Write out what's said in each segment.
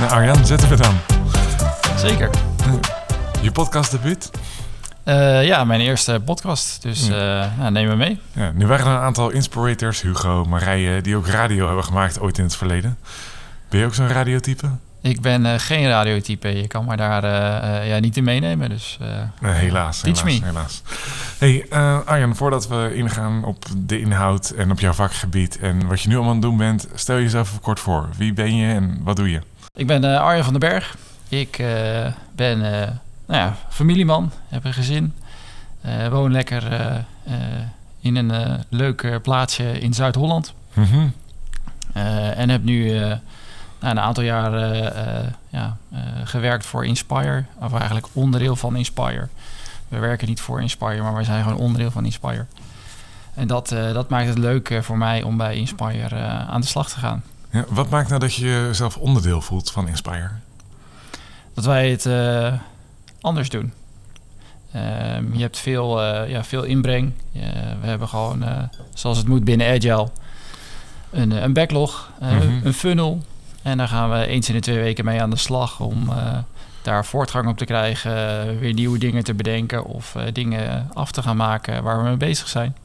Nou, Arjan, zetten we dan. Zeker. Je podcast debuut? Uh, ja, mijn eerste podcast. Dus uh, ja, neem me mee. Ja, nu waren er een aantal inspirators, Hugo, Marije, die ook radio hebben gemaakt ooit in het verleden. Ben je ook zo'n radiotype? Ik ben uh, geen radiotype. Je kan maar daar ja, niet in meenemen. Dus, nee, helaas. Teach helaas, me. Helaas. Hey, Arjan, voordat we ingaan op de inhoud en op jouw vakgebied en wat je nu allemaal aan het doen bent, stel jezelf even kort voor. Wie ben je en wat doe je? Ik ben Arjan van den Berg. Ik ben nou ja, familieman, heb een gezin. Woon lekker in een leuk plaatsje in Zuid-Holland. Mm -hmm. en heb nu na een aantal jaar ja, gewerkt voor Inspire. Of eigenlijk onderdeel van Inspire. We werken niet voor Inspire, maar we zijn gewoon onderdeel van Inspire. En dat, dat maakt het leuk voor mij om bij Inspire aan de slag te gaan. Ja, wat maakt nou dat je jezelf onderdeel voelt van Inspire? Dat wij het anders doen. Um, je hebt veel, uh, ja, veel inbreng. Uh, we hebben gewoon, uh, zoals het moet binnen Agile, een, een backlog, mm -hmm. een funnel. En daar gaan we eens in de twee weken mee aan de slag om daar voortgang op te krijgen, weer nieuwe dingen te bedenken of dingen af te gaan maken waar we mee bezig zijn.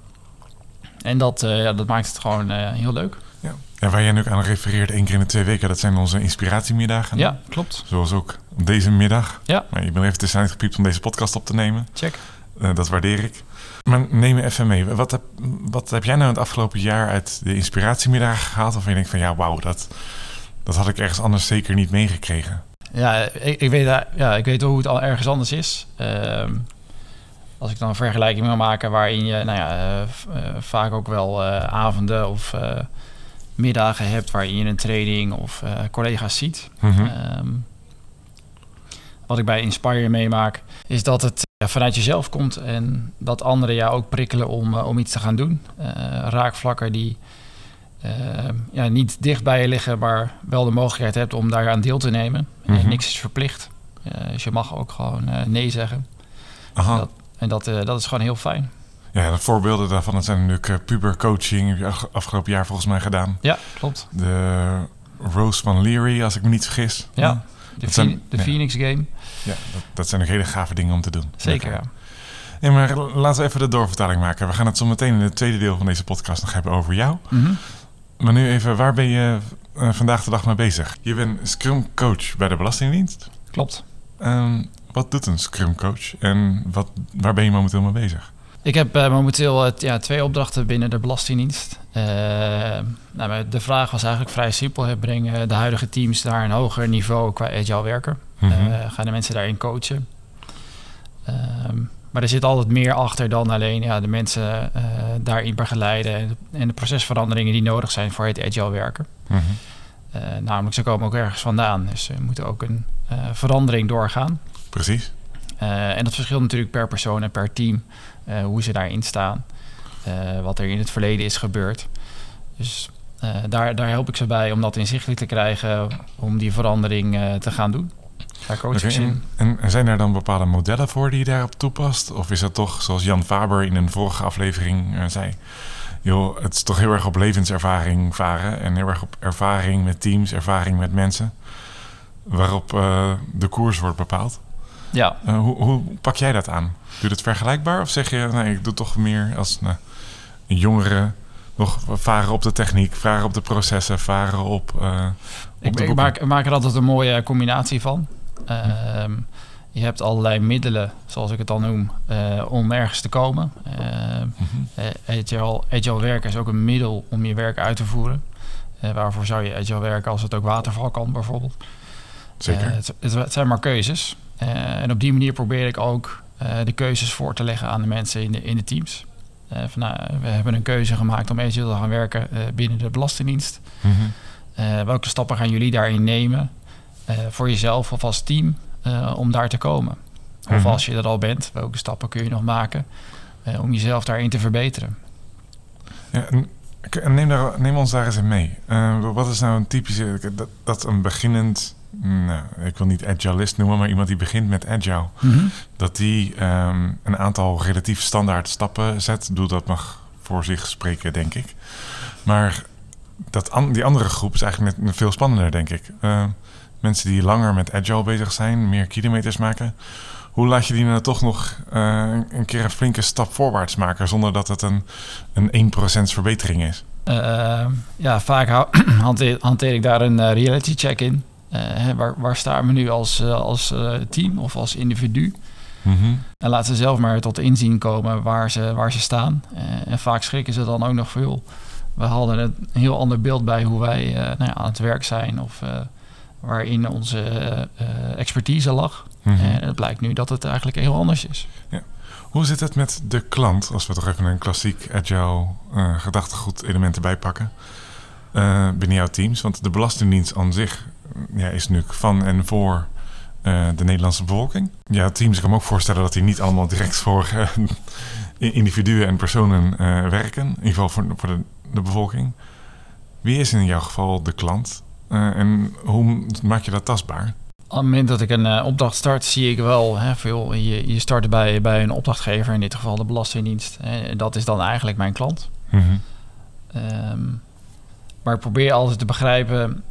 En dat, ja, dat maakt het gewoon heel leuk. Ja. ja, waar jij nu aan refereert, één keer in de twee weken, dat zijn onze inspiratiemiddagen. Ja, klopt. Zoals ook deze middag. Ja. Maar je bent even tussenuit gepiept om deze podcast op te nemen. Check. Uh, dat waardeer ik. Maar neem me even mee. Wat heb, wat heb jij nou het afgelopen jaar uit de inspiratiemiddagen gehaald? Of je denkt van ja, wauw, dat, dat had ik ergens anders zeker niet meegekregen. Ja, ik, ik, weet, ja, ik weet hoe het al ergens anders is. Uh, als ik dan een vergelijking wil maken waarin je nou ja, uh, vaak ook wel avonden of middagen hebt waarin je een training of collega's ziet. Mm -hmm. um, wat ik bij Inspire meemaak, is dat het ja, vanuit jezelf komt en dat anderen jou ook prikkelen om, uh, om iets te gaan doen. Uh, raakvlakken die uh, ja, niet dicht bij je liggen, maar wel de mogelijkheid hebt om daar aan deel te nemen. Mhm. En niks is verplicht. dus je mag ook gewoon nee zeggen. Aha. En dat, en dat, dat is gewoon heel fijn. Ja, de voorbeelden daarvan dat zijn natuurlijk pubercoaching. Heb je afgelopen jaar volgens mij gedaan. Ja, klopt. De Rose van Leary, als ik me niet vergis. Ja. De, zijn, de Phoenix. Game. Ja, dat, dat, zijn ook hele gave dingen om te doen. Zeker, ja. maar laten we even de doorvertaling maken. We gaan het zo meteen in het tweede deel van deze podcast nog hebben over jou. Mm -hmm. Maar nu even, waar ben je uh, vandaag de dag mee bezig? Je bent Scrum Coach bij de Belastingdienst. Klopt. Um, wat doet een Scrum Coach en wat, waar ben je momenteel mee bezig? Ik heb uh, momenteel uh, ja, twee opdrachten binnen de Belastingdienst. Uh, nou, de vraag was eigenlijk vrij simpel. Breng de huidige teams naar een hoger niveau qua agile werken. Mm -hmm. gaan de mensen daarin coachen. maar er zit altijd meer achter dan alleen ja, de mensen daarin begeleiden... En de, en de, procesveranderingen die nodig zijn voor het agile werken. Mm -hmm. namelijk, ze komen ook ergens vandaan. Dus er moet ook een verandering doorgaan. Precies. en dat verschilt natuurlijk per persoon en per team... Uh, hoe ze daarin staan. Uh, wat er in het verleden is gebeurd. Dus uh, daar, daar help ik ze bij om dat inzichtelijk te krijgen. Om die verandering te gaan doen. Daar coach okay, in. En, en, zijn er dan bepaalde modellen voor die je daarop toepast? Of is dat toch, zoals Jan Faber in een vorige aflevering zei... joh, het is toch heel erg op levenservaring varen... en heel erg op ervaring met teams, ervaring met mensen... waarop de koers wordt bepaald? Ja. Uh, hoe, hoe, pak jij dat aan? Doe je het vergelijkbaar? Of zeg je, nee, ik doe toch meer als nou, een jongere... nog varen op de techniek, varen op de processen, varen op... Uh, op ik, ik, maak, ik maak er altijd een mooie combinatie van. Uh, um, je hebt allerlei middelen, zoals ik het dan noem, uh, om ergens te komen. Uh, agile, agile werken is ook een middel om je werk uit te voeren. waarvoor zou je agile werken als het ook waterval kan, bijvoorbeeld? Zeker. Het, het, het zijn maar keuzes. En op die manier probeer ik ook de keuzes voor te leggen aan de mensen in de, in de teams. Uh, van, nou, we hebben een keuze gemaakt om agile te gaan werken binnen de Belastingdienst. Mm -hmm. welke stappen gaan jullie daarin nemen voor jezelf of als team om daar te komen? Of Mhm. als je er al bent, welke stappen kun je nog maken om jezelf daarin te verbeteren? Ja, en neem, daar, neem ons daar eens in mee. Uh, wat is nou een typische... Dat, dat een beginnend... Nou, ik wil niet agilist noemen, maar iemand die begint met agile... Mhm. dat die um, een aantal relatief standaard stappen zet. Bedoel, dat mag voor zich spreken, denk ik. Maar dat an, die andere groep is eigenlijk net veel spannender, denk ik. Uh, Mensen die langer met agile bezig zijn, meer kilometers maken. Hoe laat je die nou toch nog eh, een keer een flinke stap voorwaarts maken zonder dat het een, een 1% verbetering is? Uh, ja, vaak hanteer, hanteer, ik daar een reality check in. Hè, waar, waar staan we nu als, als team of als individu? Mm En laten ze zelf maar tot inzien komen waar ze, waar ze staan. en vaak schrikken ze dan ook nog veel we hadden een heel ander beeld bij hoe wij uh, nou ja, aan het werk zijn of uh, waarin onze uh, expertise lag. Mm -hmm. En het blijkt nu dat het eigenlijk heel anders is. Ja. Hoe zit het met de klant, als we toch even een klassiek agile gedachtegoed element erbij pakken, binnen jouw teams? Want de Belastingdienst aan zich ja, is nu van en voor de Nederlandse bevolking. Ja, teams, ik kan me ook voorstellen dat die niet allemaal direct voor individuen en personen werken. In ieder geval voor, voor de de bevolking. Wie is in jouw geval de klant en hoe maak je dat tastbaar? Op het moment dat ik een opdracht start, zie ik wel hè, veel. Je, je start bij, bij een opdrachtgever, in dit geval de Belastingdienst. En dat is dan eigenlijk mijn klant. Mm -hmm. um, maar ik probeer altijd te begrijpen,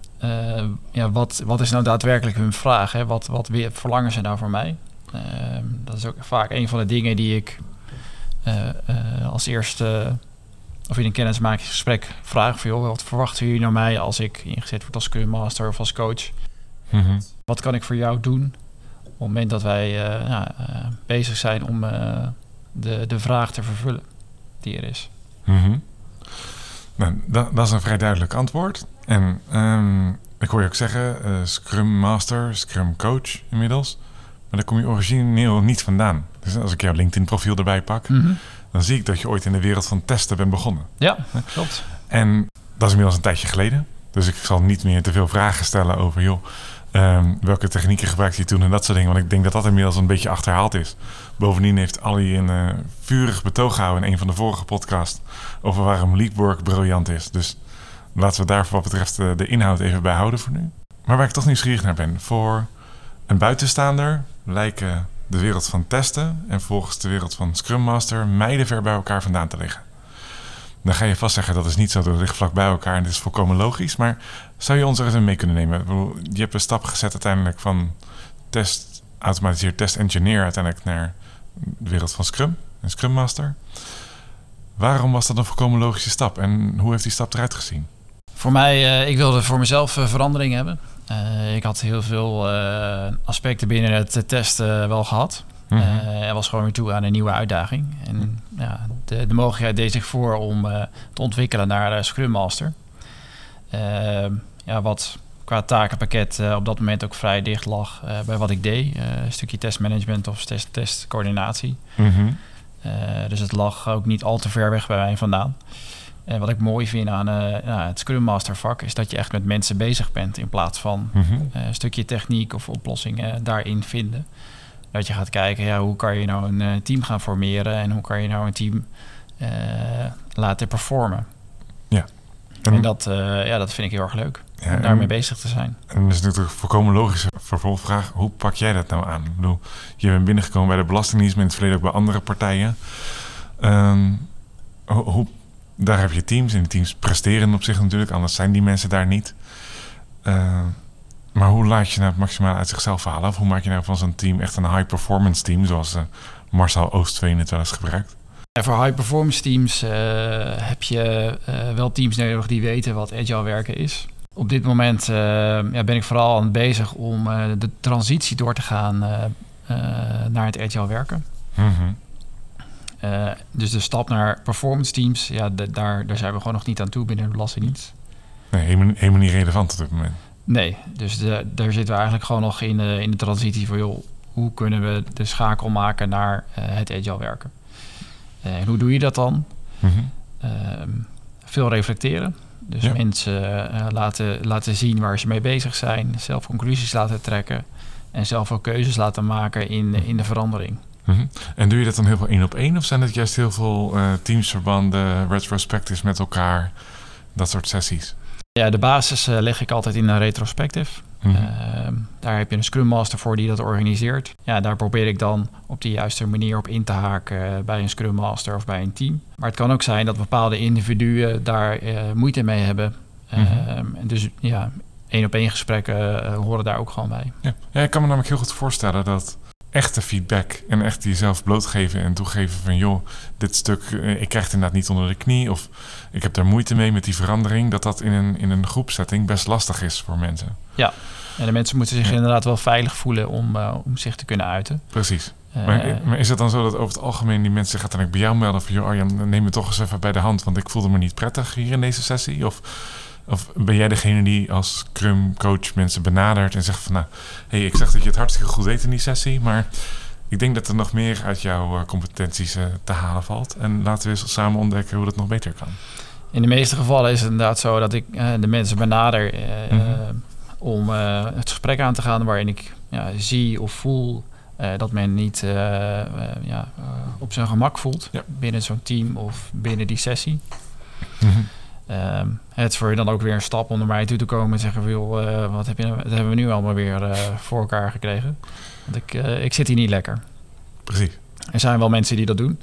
ja, wat, wat is nou daadwerkelijk hun vraag? Hè? Wat, wat weer verlangen ze nou voor mij? Um, dat is ook vaak een van de dingen die ik als eerste of in een kennismakingsgesprek vragen van... Joh, wat verwachten jullie nou mij als ik ingezet word als Scrum Master of als coach? Mm Wat kan ik voor jou doen op het moment dat wij uh, ja, uh, bezig zijn om uh, de, de vraag te vervullen die er is? Mm -hmm. nou, dat, dat, is een vrij duidelijk antwoord. En um, ik hoor je ook zeggen, Scrum Master, Scrum Coach inmiddels. Maar daar kom je origineel niet vandaan. Dus als ik jouw LinkedIn profiel erbij pak... Mm -hmm dan zie ik dat je ooit in de wereld van testen bent begonnen. Ja, klopt. En dat is inmiddels een tijdje geleden. Dus ik zal niet meer te veel vragen stellen over, joh, um, welke technieken gebruikte je toen en dat soort dingen. Want ik denk dat dat inmiddels een beetje achterhaald is. Bovendien heeft Ali een uh, vurig betoog gehouden in een van de vorige podcasts over waarom Leapwork briljant is. Dus laten we daar wat betreft de, de inhoud even bij houden voor nu. Maar waar ik toch nieuwsgierig naar ben, voor een buitenstaander lijken de wereld van testen en volgens de wereld van Scrum Master ver bij elkaar vandaan te liggen. Dan ga je vast zeggen dat is niet zo, dat ligt vlak bij elkaar en dit is volkomen logisch. Maar zou je ons er eens mee kunnen nemen? Je hebt een stap gezet uiteindelijk van test, automatiseerd test engineer uiteindelijk naar de wereld van Scrum en Scrum Master. Waarom was dat een volkomen logische stap en hoe heeft die stap eruit gezien? Voor mij, uh, ik wilde voor mezelf uh, verandering hebben. Uh, ik had heel veel aspecten binnen het testen wel gehad. Mm -hmm. er was gewoon weer toe aan een nieuwe uitdaging. En ja, de, de mogelijkheid deed zich voor om te ontwikkelen naar Scrum Master. ja, wat qua takenpakket op dat moment ook vrij dicht lag bij wat ik deed. een stukje testmanagement of test, testcoördinatie. Mm -hmm. dus het lag ook niet al te ver weg bij mij vandaan. En wat ik mooi vind aan uh, ja, het Scrum Master vak is dat je echt met mensen bezig bent in plaats van mm -hmm. uh, een stukje techniek of oplossingen daarin vinden. Dat je gaat kijken, ja, hoe kan je nou een uh, team gaan formeren en hoe kan je nou een team laten performen. Ja. En, en dat, ja, dat vind ik heel erg leuk. Ja, om daarmee bezig te zijn. En dat is natuurlijk een volkomen logische vervolgvraag. Hoe pak jij dat nou aan? Ik bedoel, je bent binnengekomen bij de Belastingdienst, maar in het verleden ook bij andere partijen. Um, hoe daar heb je teams en die teams presteren op zich natuurlijk, anders zijn die mensen daar niet. Uh, maar hoe laat je nou het maximaal uit zichzelf halen? Of hoe maak je nou van zo'n team echt een high-performance team, zoals uh, Marcel Oostveen het wel eens gebruikt? Ja, voor high-performance teams uh, heb je wel teams nodig die weten wat agile werken is. Op dit moment ja, ben ik vooral aan bezig om de transitie door te gaan naar het agile werken. Mm -hmm. Uh, dus de stap naar performance teams, ja, de, daar, daar zijn we gewoon nog niet aan toe binnen de Belastingdienst. Nee, helemaal, helemaal niet relevant op dit moment. Nee, dus de, daar zitten we eigenlijk gewoon nog in de, in de transitie van, joh, hoe kunnen we de schakel maken naar uh, het agile werken? Uh, en hoe doe je dat dan? Mm -hmm. veel reflecteren. Dus ja. mensen laten, laten zien waar ze mee bezig zijn, zelf conclusies laten trekken en zelf ook keuzes laten maken in, in de verandering. Mm -hmm. En doe je dat dan heel veel één op één? Of zijn het juist heel veel uh, teamsverbanden, retrospectives met elkaar, dat soort sessies? Ja, de basis uh, leg ik altijd in een retrospective. Mm -hmm. uh, daar heb je een Scrum Master voor die dat organiseert. Ja, daar probeer ik dan op de juiste manier op in te haken bij een Scrum Master of bij een team. Maar het kan ook zijn dat bepaalde individuen daar moeite mee hebben. Mm -hmm. dus ja, één op één gesprekken eh, horen daar ook gewoon bij. Ja. ja, ik kan me namelijk heel goed voorstellen dat echte feedback en echt jezelf blootgeven en toegeven van joh, dit stuk, eh, ik krijg het inderdaad niet onder de knie of ik heb daar moeite mee met die verandering, dat dat in een, in een groepsetting best lastig is voor mensen. Ja, en de mensen moeten zich Ja. inderdaad wel veilig voelen om, eh, om zich te kunnen uiten. Precies. Eh, Maar, maar is het dan zo dat over het algemeen die mensen gaat dan ook bij jou melden van joh Arjan, neem me toch eens even bij de hand, want ik voelde me niet prettig hier in deze sessie? Of, of ben jij degene die als Scrum coach mensen benadert en zegt van nou, hé, hey, ik zeg dat je het hartstikke goed deed in die sessie, maar ik denk dat er nog meer uit jouw eh, competenties eh, te halen valt. En laten we eens samen ontdekken hoe dat nog beter kan. In de meeste gevallen is het inderdaad zo dat ik eh, de mensen benader Mhm. om het gesprek aan te gaan waarin ik ja, zie of voel dat men niet ja, op zijn gemak voelt Ja. binnen zo'n team of binnen die sessie. Ehm, het is voor je dan ook weer een stap om naar mij toe te komen en zeggen: van, joh, eh, wat, heb je, nou- wat hebben we nu allemaal weer eh, voor elkaar gekregen? Want ik, eh, ik zit hier niet lekker. Precies. Er zijn wel mensen die dat doen,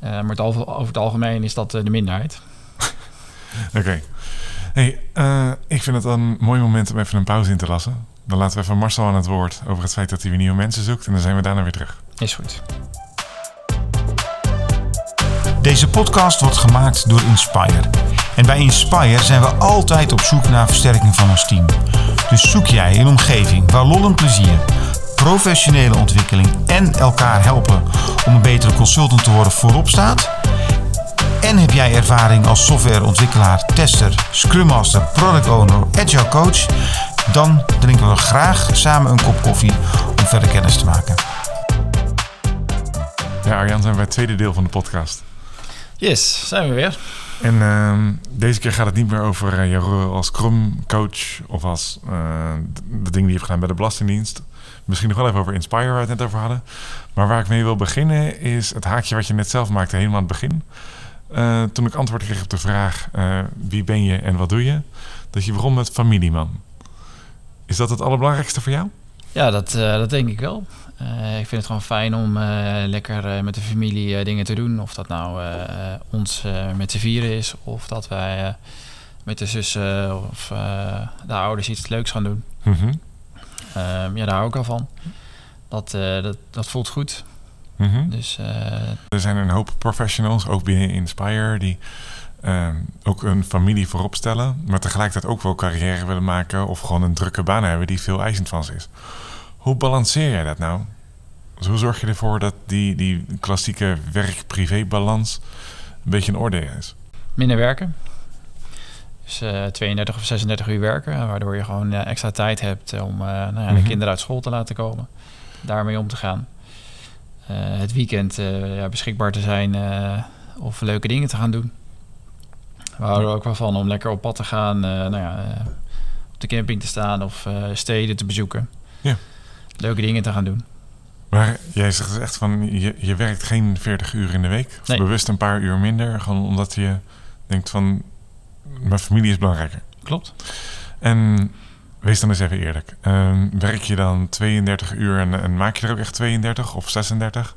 maar het over, over het algemeen is dat de minderheid. Oké. Hey, ik vind het een mooi moment om even een pauze in te lassen. Dan laten we even Marcel aan het woord over het feit dat hij weer nieuwe mensen zoekt. En dan zijn we daarna weer terug. Is goed. Deze podcast wordt gemaakt door Inspire. En bij Inspire zijn we altijd op zoek naar versterking van ons team. Dus zoek jij een omgeving waar lol en plezier, professionele ontwikkeling en elkaar helpen om een betere consultant te worden voorop staat? En heb jij ervaring als softwareontwikkelaar, tester, scrum master, product owner, agile coach? Dan drinken we graag samen een kop koffie om verder kennis te maken. Ja, Arjan, zijn bij het tweede deel van de podcast. Yes, zijn we weer. En ehm, deze keer gaat het niet meer over eh, je rol als Scrum coach of als eh, de, de dingen die je hebt gedaan bij de Belastingdienst. Misschien nog wel even over Inspire, waar we het net over hadden. Maar waar ik mee wil beginnen is het haakje wat je net zelf maakte helemaal aan het begin. Eh, toen ik antwoord kreeg op de vraag wie ben je en wat doe je, dat je begon met familieman. Is dat het allerbelangrijkste voor jou? Ja, dat, eh, dat denk ik wel. Eh, ik vind het gewoon fijn om eh, lekker met de familie dingen te doen. Of dat nou ons met z'n vieren is, of dat wij met de zussen of de ouders iets leuks gaan doen. Mhm, Ehm, ja, daar hou ik al van. Dat, dat, dat voelt goed. mhm. Dus Er zijn een hoop professionals, ook binnen Inspire, die ehm, ook een familie voorop stellen, maar tegelijkertijd ook wel carrière willen maken of gewoon een drukke baan hebben die veel eisend van ze is. Hoe balanceer jij dat nou? Dus hoe zorg je ervoor dat die, die klassieke werk-privé-balans een beetje in orde is? minder werken. Dus eh 32 of 36 uur werken, waardoor je gewoon eh, extra tijd hebt om eh, nou ja, de Mhm. kinderen uit school te laten komen. Daarmee om te gaan. Eh, het weekend eh, ja, beschikbaar te zijn eh, of leuke dingen te gaan doen. We houden er ook wel van om lekker op pad te gaan, eh, nou ja, eh, op de camping te staan of eh, steden te bezoeken. Ja. Leuke dingen te gaan doen. Maar jij zegt dus echt van, je, je werkt geen 40 uur in de week. Of Nee. bewust een paar uur minder. Gewoon omdat je denkt van, mijn familie is belangrijker. Klopt. En wees dan eens even eerlijk. Ehm, werk je dan 32 uur en, en maak je er ook echt 32 of 36?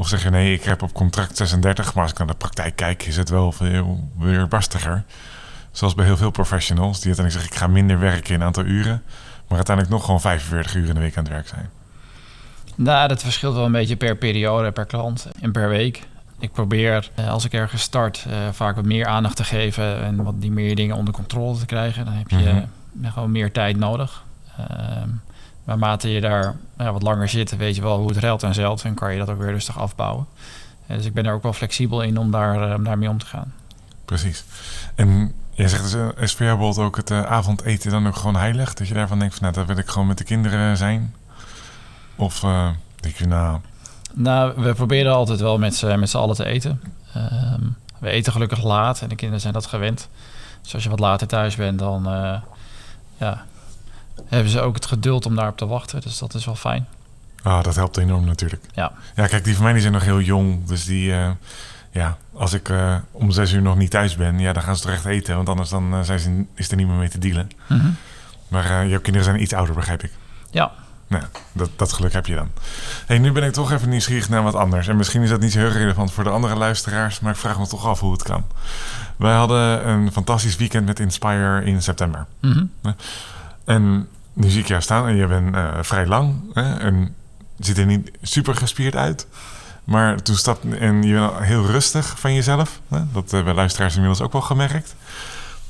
Of zeg je nee, ik heb op contract 36, maar als ik naar de praktijk kijk, is het wel veel weer barstiger. Zoals bij heel veel professionals, die uiteindelijk zeggen ik ga minder werken in een aantal uren, maar uiteindelijk nog gewoon 45 uur in de week aan het werk zijn. Nou, dat verschilt wel een beetje per periode, per klant en per week. Ik probeer, eh, als ik ergens start, eh, vaak wat meer aandacht te geven en wat die meer dingen onder controle te krijgen. Dan heb je Mhm. eh, gewoon meer tijd nodig. Ehm naarmate je daar ja, wat langer zit, weet je wel hoe het ruilt en zeilt en kan je dat ook weer rustig afbouwen. Eh, dus ik ben er ook wel flexibel in om daar, eh, om daarmee om te gaan. Precies. En jij zegt dus, is voor jou ook het avondeten dan ook gewoon heilig? Dat je daarvan denkt van nou, dat wil ik gewoon met de kinderen zijn? Of eh, denk je nou, Nou, we proberen altijd wel met z'n met z'n allen te eten. Ehm, we eten gelukkig laat en de kinderen zijn dat gewend. Dus als je wat later thuis bent, dan ja, hebben ze ook het geduld om daarop te wachten. Dus dat is wel fijn. Ah, dat helpt enorm natuurlijk. Ja. Ja, kijk, die van mij die zijn nog heel jong. Dus die, eh, ja, als ik eh, om zes uur nog niet thuis ben, ja, dan gaan ze toch echt eten. Want anders dan, eh, zijn ze, is er niet meer mee te dealen. Maar eh, jouw kinderen zijn iets ouder, begrijp ik. Ja, Nou, dat, dat geluk heb je dan. hey, nu ben ik toch even nieuwsgierig naar wat anders. En misschien is dat niet zo heel relevant voor de andere luisteraars, maar ik vraag me toch af hoe het kan. Wij hadden een fantastisch weekend met Inspire in september. Mhm. En nu zie ik jou staan en je bent eh, vrij lang. Hè, en ziet er niet super gespierd uit. Maar toen stapte en je bent heel rustig van jezelf. Hè? Dat hebben luisteraars inmiddels ook wel gemerkt.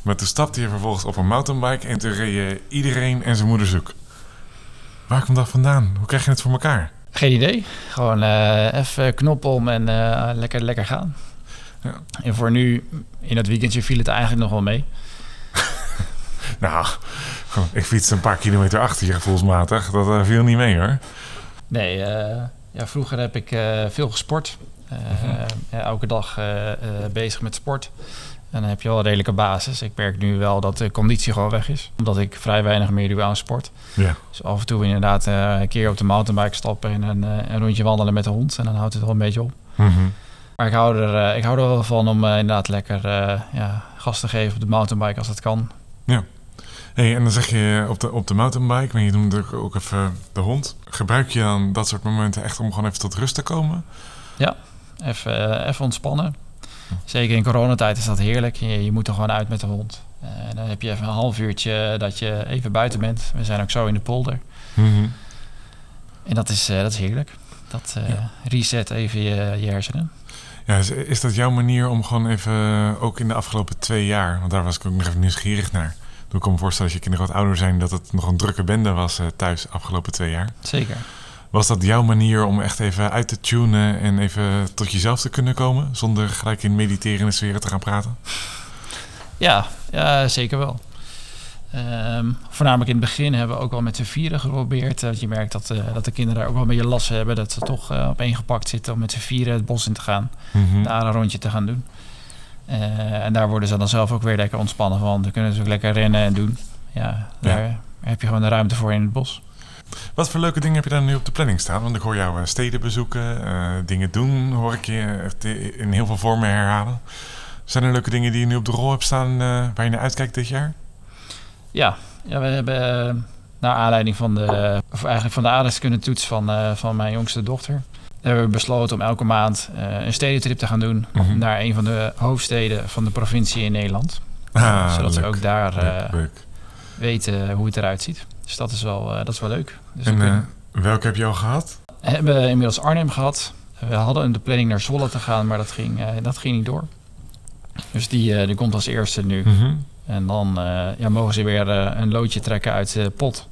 Maar toen stapte je vervolgens op een mountainbike en toen reed je iedereen en zijn moeder zoek. Waar komt dat vandaan? Hoe krijg je het voor elkaar? Geen idee. Gewoon eh, even knop om en eh, lekker, lekker gaan. Ja. En voor nu, in dat weekendje viel het eigenlijk nog wel mee. Nou, ik fietste een paar kilometer achter je gevoelsmatig. Dat eh, viel niet mee hoor. Nee, eh, ja, vroeger heb ik eh, veel gesport. Ja, elke dag bezig met sport. En dan heb je wel een redelijke basis. Ik merk nu wel dat de conditie gewoon weg is. Omdat ik vrij weinig meer doe aan sport. Ja. Dus af en toe inderdaad een keer op de mountainbike stappen en een, een rondje wandelen met de hond. En dan houdt het wel een beetje op. Mhm. Maar ik hou er, ik hou er wel van om inderdaad lekker ja, gas te geven op de mountainbike als het kan. Hey, en dan zeg je op de, op de mountainbike, maar je noemde ook- even de hond. Gebruik je dan dat soort momenten echt om gewoon even tot rust te komen? Even, eh, even ontspannen. Zeker in coronatijd is dat heerlijk. Je, je moet er gewoon uit met de hond. Eh, En dan heb je even een half uurtje dat je even buiten bent. We zijn ook zo in de polder. Mhm. En dat is, eh, dat is heerlijk. Dat eh, Ja. reset even je, je hersenen. Ja, is, is dat jouw manier om gewoon even, ook in de afgelopen twee jaar, want daar was ik ook nog even nieuwsgierig naar. Ik kan me voorstellen dat je kinderen wat ouder zijn, dat het nog een drukke bende was eh, thuis de afgelopen twee jaar. Zeker. Was dat jouw manier om echt even uit te tunen en even tot jezelf te kunnen komen, zonder gelijk in mediterende sferen te gaan praten? Ja, ja zeker wel. Ehm, voornamelijk in het begin hebben we ook wel met z'n vieren geprobeerd. Dat je merkt dat, eh, dat de kinderen daar ook wel een beetje last hebben. Dat ze toch uh, opeengepakt zitten om met z'n vieren het bos in te gaan. Mhm. Daar een rondje te gaan doen. Eh, en daar worden ze dan zelf ook weer lekker ontspannen van. Dan kunnen ze ook lekker rennen en doen. Ja, daar heb je gewoon de ruimte voor in het bos. Wat voor leuke dingen heb je daar nu op de planning staan? Want ik hoor jou eh, steden bezoeken, eh, dingen doen, hoor ik je in heel veel vormen herhalen. Zijn er leuke dingen die je nu op de rol hebt staan waar je naar uitkijkt dit jaar? Ja, ja we hebben naar aanleiding van de, of eigenlijk van de aardrijkskundetoets van, van mijn jongste dochter... hebben we besloten om elke maand eh, een stedentrip te gaan doen... Mhm. naar een van de hoofdsteden van de provincie in Nederland. Ah, zodat ze ook daar eh, Leuk, leuk. weten hoe het eruit ziet. Dus dat is wel, eh, dat is wel leuk. Dus En kunnen- eh, welke heb je al gehad? hebben we inmiddels Arnhem gehad. We hadden de planning naar Zwolle te gaan, maar dat ging, eh, dat ging niet door. Dus die, eh, die komt als eerste nu. Mhm. En dan eh, ja, mogen ze weer eh, een loodje trekken uit de pot.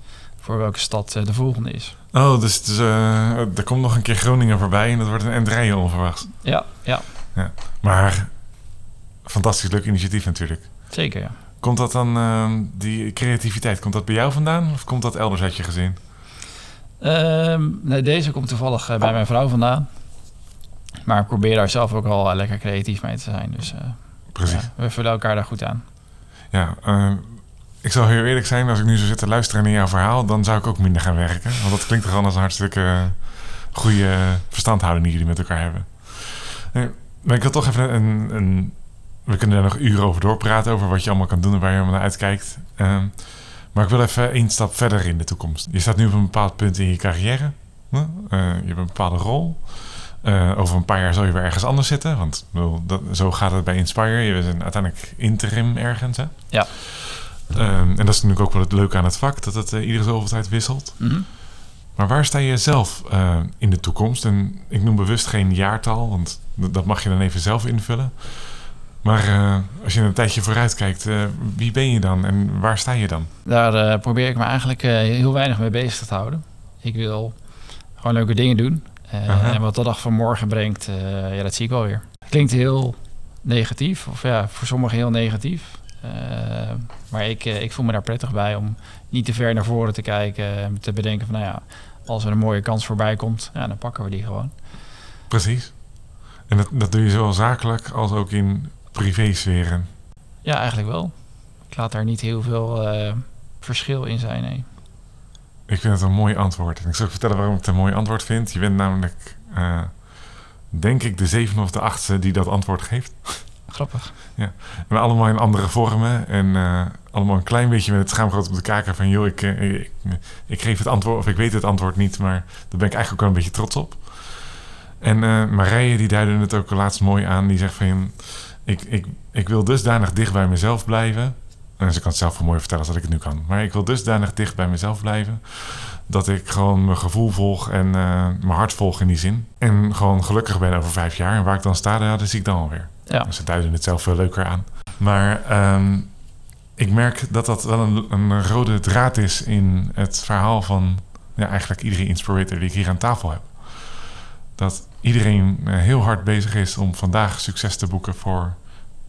Voor welke stad eh, de volgende is. Oh, dus, eh, er komt nog een keer Groningen voorbij en dat wordt een endrijden onverwachts. Ja, ja Maar fantastisch leuk initiatief natuurlijk. zeker. Ja. Komt dat dan, eh, die creativiteit, komt dat bij jou vandaan of komt dat elders uit je gezin? Ehm, nee, deze komt toevallig eh, bij mijn vrouw vandaan. Maar ik probeer daar zelf ook al lekker creatief mee te zijn. Dus Precies. ja, we vullen elkaar daar goed aan. Ja, eh, ik zal heel eerlijk zijn, als ik nu zo zit te luisteren naar jouw verhaal, dan zou ik ook minder gaan werken. Want dat klinkt toch gewoon als een hartstikke eh, goede verstandhouding die jullie met elkaar hebben. Eh, maar ik wil toch even een, een. We kunnen daar nog uren over doorpraten, over wat je allemaal kan doen en waar je allemaal naar uitkijkt. Eh, maar ik wil even één stap verder in de toekomst. Je staat nu op een bepaald punt in je carrière. Eh, je hebt een bepaalde rol. Over een paar jaar zal je weer ergens anders zitten. Want dat, zo gaat het bij Inspire. Je bent uiteindelijk interim ergens. Hè? Ja. Ehm, en dat is natuurlijk ook wel het leuke aan het vak. Dat het eh, iedere zoveel tijd wisselt. Mhm. Maar waar sta je zelf eh, in de toekomst? En ik noem bewust geen jaartal. Want dat mag je dan even zelf invullen. Maar eh, als je een tijdje vooruit kijkt. wie ben je dan? En waar sta je dan? Daar probeer ik me eigenlijk heel weinig mee bezig te houden. Ik wil gewoon leuke dingen doen. En wat de dag van morgen brengt, ja, dat zie ik wel weer. Klinkt heel negatief, of ja, voor sommigen heel negatief. Maar ik, eh, ik voel me daar prettig bij om niet te ver naar voren te kijken. En te bedenken van, nou ja, als er een mooie kans voorbij komt, ja, dan pakken we die gewoon. Precies. En dat, dat doe je zowel zakelijk als ook in privésferen. Ja, eigenlijk wel. Ik laat daar niet heel veel eh, verschil in zijn, nee. Ik vind het een mooi antwoord. En ik zal ook vertellen waarom ik het een mooi antwoord vind. Je bent namelijk, eh, denk ik, de zevende of de achtste die dat antwoord geeft. Grappig. En allemaal in andere vormen. En eh, allemaal een klein beetje met het schaamgroot op de kaken van... joh, ik, eh, ik, ik geef het antwoord of ik weet het antwoord niet... maar daar ben ik eigenlijk ook wel een beetje trots op. En eh Marije die duidde het ook laatst mooi aan. Die zegt van... ik, ik, ik wil dusdanig dicht bij mezelf blijven... Dus ik kan het zelf veel mooier vertellen als dat ik het nu kan. Maar ik wil dusdanig dicht bij mezelf blijven. Dat ik gewoon mijn gevoel volg en mijn hart volg in die zin. En gewoon gelukkig ben over vijf jaar. En waar ik dan sta, ja, dat zie ik dan alweer. Ja. Ze duiden het zelf veel leuker aan. Maar ehm, ik merk dat dat wel een, een rode draad is in het verhaal van ja, eigenlijk iedere inspirator die ik hier aan tafel heb. Dat iedereen eh, heel hard bezig is om vandaag succes te boeken voor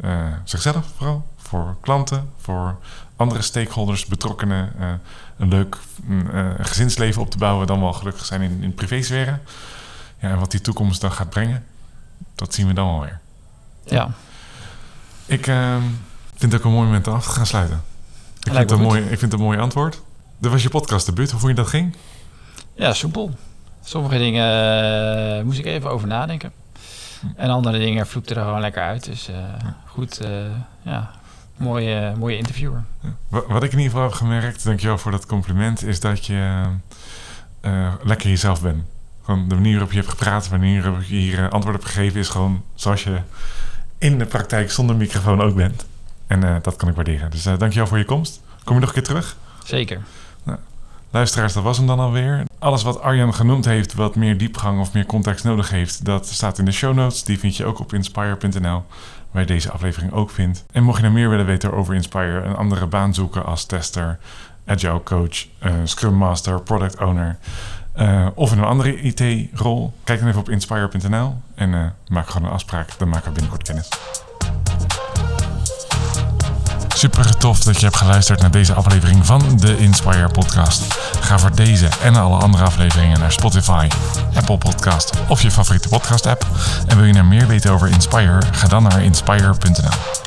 eh, zichzelf vooral, voor klanten, voor andere stakeholders, betrokkenen, eh, een leuk eh, gezinsleven op te bouwen, dan wel gelukkig zijn in, in privésferen. Ja, en wat die toekomst dan gaat brengen, dat zien we dan wel weer. Ja, Ik ehm, vind het ook een mooi moment om af te gaan sluiten. Ik vind, een mooi, ik vind het een mooi antwoord. Dit was je podcast debuut. Hoe vond je dat ging? ja soepel. Sommige dingen eh, moest ik even over nadenken. En andere dingen vloekten er gewoon lekker uit. Dus eh, goed, eh, ja, mooie, mooie interviewer. Wa- Wat ik in ieder geval heb gemerkt, dankjewel voor dat compliment, is dat je lekker jezelf bent. Gewoon de manier waarop je hebt gepraat, de manier waarop je hier antwoord hebt gegeven, is gewoon zoals je in de praktijk zonder microfoon ook bent. En eh, dat kan ik waarderen. Dus eh dankjewel voor je komst. Kom je nog een keer terug? Zeker. Luisteraars, dat was hem dan alweer. Alles wat Arjan genoemd heeft, wat meer diepgang of meer context nodig heeft, dat staat in de show notes. Die vind je ook op inspire.nl, waar je deze aflevering ook vindt. En mocht je nou meer willen weten over Inspire, een andere baan zoeken als tester, agile coach, eh, scrum master, product owner eh, of in een andere IT-rol, kijk dan even op inspire.nl en eh, maak gewoon een afspraak. Dan maken we binnenkort kennis. Super tof dat je hebt geluisterd naar deze aflevering van de Inspire Podcast. Ga voor deze en alle andere afleveringen naar Spotify, Apple Podcast of je favoriete podcast app. En wil je nou meer weten over Inspire? Ga dan naar inspire.nl.